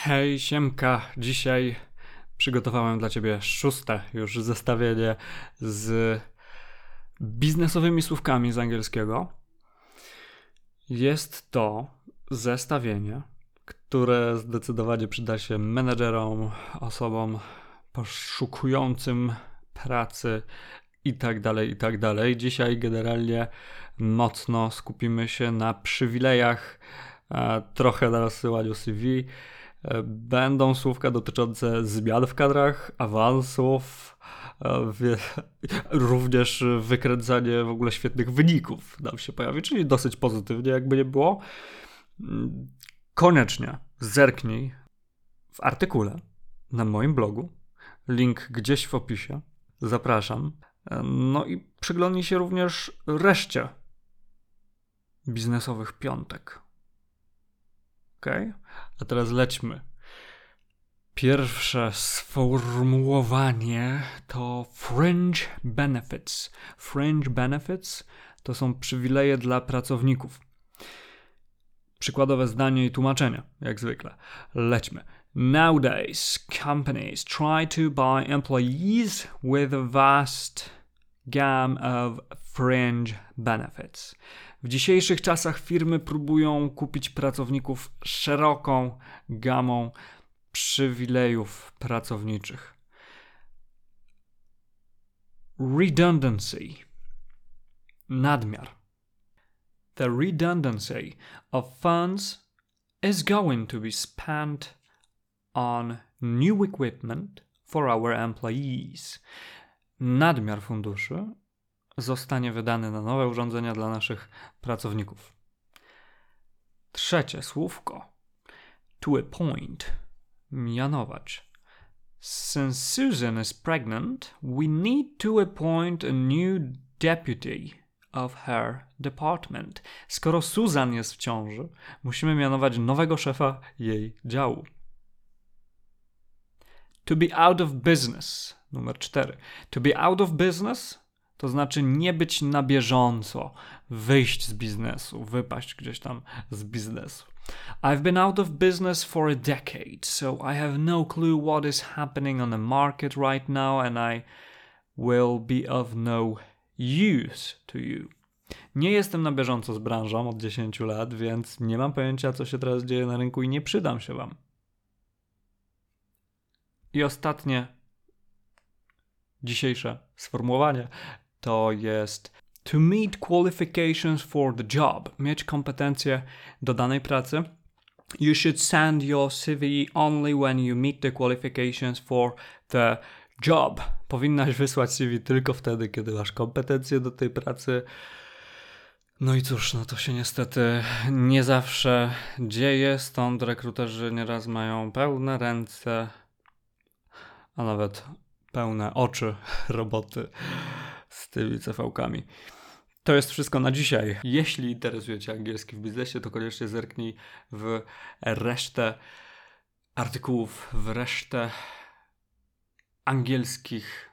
Hej, Siemka. Dzisiaj przygotowałem dla Ciebie szóste już zestawienie z biznesowymi słówkami z angielskiego. Jest to zestawienie, które zdecydowanie przyda się menedżerom, osobom poszukującym pracy i tak dalej, i tak dalej. Dzisiaj generalnie mocno skupimy się na przywilejach, trochę na rozsyłaniu CV, E, będą słówka dotyczące zmian w kadrach, awansów, e, również wykręcanie w ogóle świetnych wyników nam się pojawi, czyli dosyć pozytywnie, jakby nie było. Mm, koniecznie zerknij w artykule na moim blogu. Link gdzieś w opisie. Zapraszam. E, no i przyglądnij się również reszcie biznesowych piątek. Ok? A teraz lećmy. Pierwsze sformułowanie to fringe benefits. Fringe benefits to są przywileje dla pracowników. Przykładowe zdanie i tłumaczenie, jak zwykle. Lećmy. Nowadays, companies try to buy employees with vast gam of fringe benefits. W dzisiejszych czasach firmy próbują kupić pracowników szeroką gamą przywilejów pracowniczych. Redundancy. Nadmiar. The redundancy of funds is going to be spent on new equipment for our employees. Nadmiar funduszy zostanie wydany na nowe urządzenia dla naszych pracowników. Trzecie słówko. To appoint. Mianować. Since Susan is pregnant, we need to appoint a new deputy of her department. Skoro Susan jest w ciąży, musimy mianować nowego szefa jej działu. To be out of business. Numer 4. To be out of business to znaczy nie być na bieżąco, wyjść z biznesu, wypaść gdzieś tam z biznesu. I've been out of business for a decade, so I have no clue what is happening on the market right now and I will be of no use to you. Nie jestem na bieżąco z branżą od 10 lat, więc nie mam pojęcia, co się teraz dzieje na rynku i nie przydam się Wam. I ostatnie dzisiejsze sformułowanie to jest to meet qualifications for the job, mieć kompetencje do danej pracy. You should send your CV only when you meet the qualifications for the job. Powinnaś wysłać CV tylko wtedy, kiedy masz kompetencje do tej pracy. No i cóż, no to się niestety nie zawsze dzieje, stąd rekruterzy nieraz mają pełne ręce, a nawet pełne oczy roboty z tymi CV-kami. To jest wszystko na dzisiaj. Jeśli interesuje Cię angielski w biznesie, to koniecznie zerknij w resztę artykułów, w resztę angielskich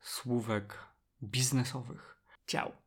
słówek biznesowych. Ciao.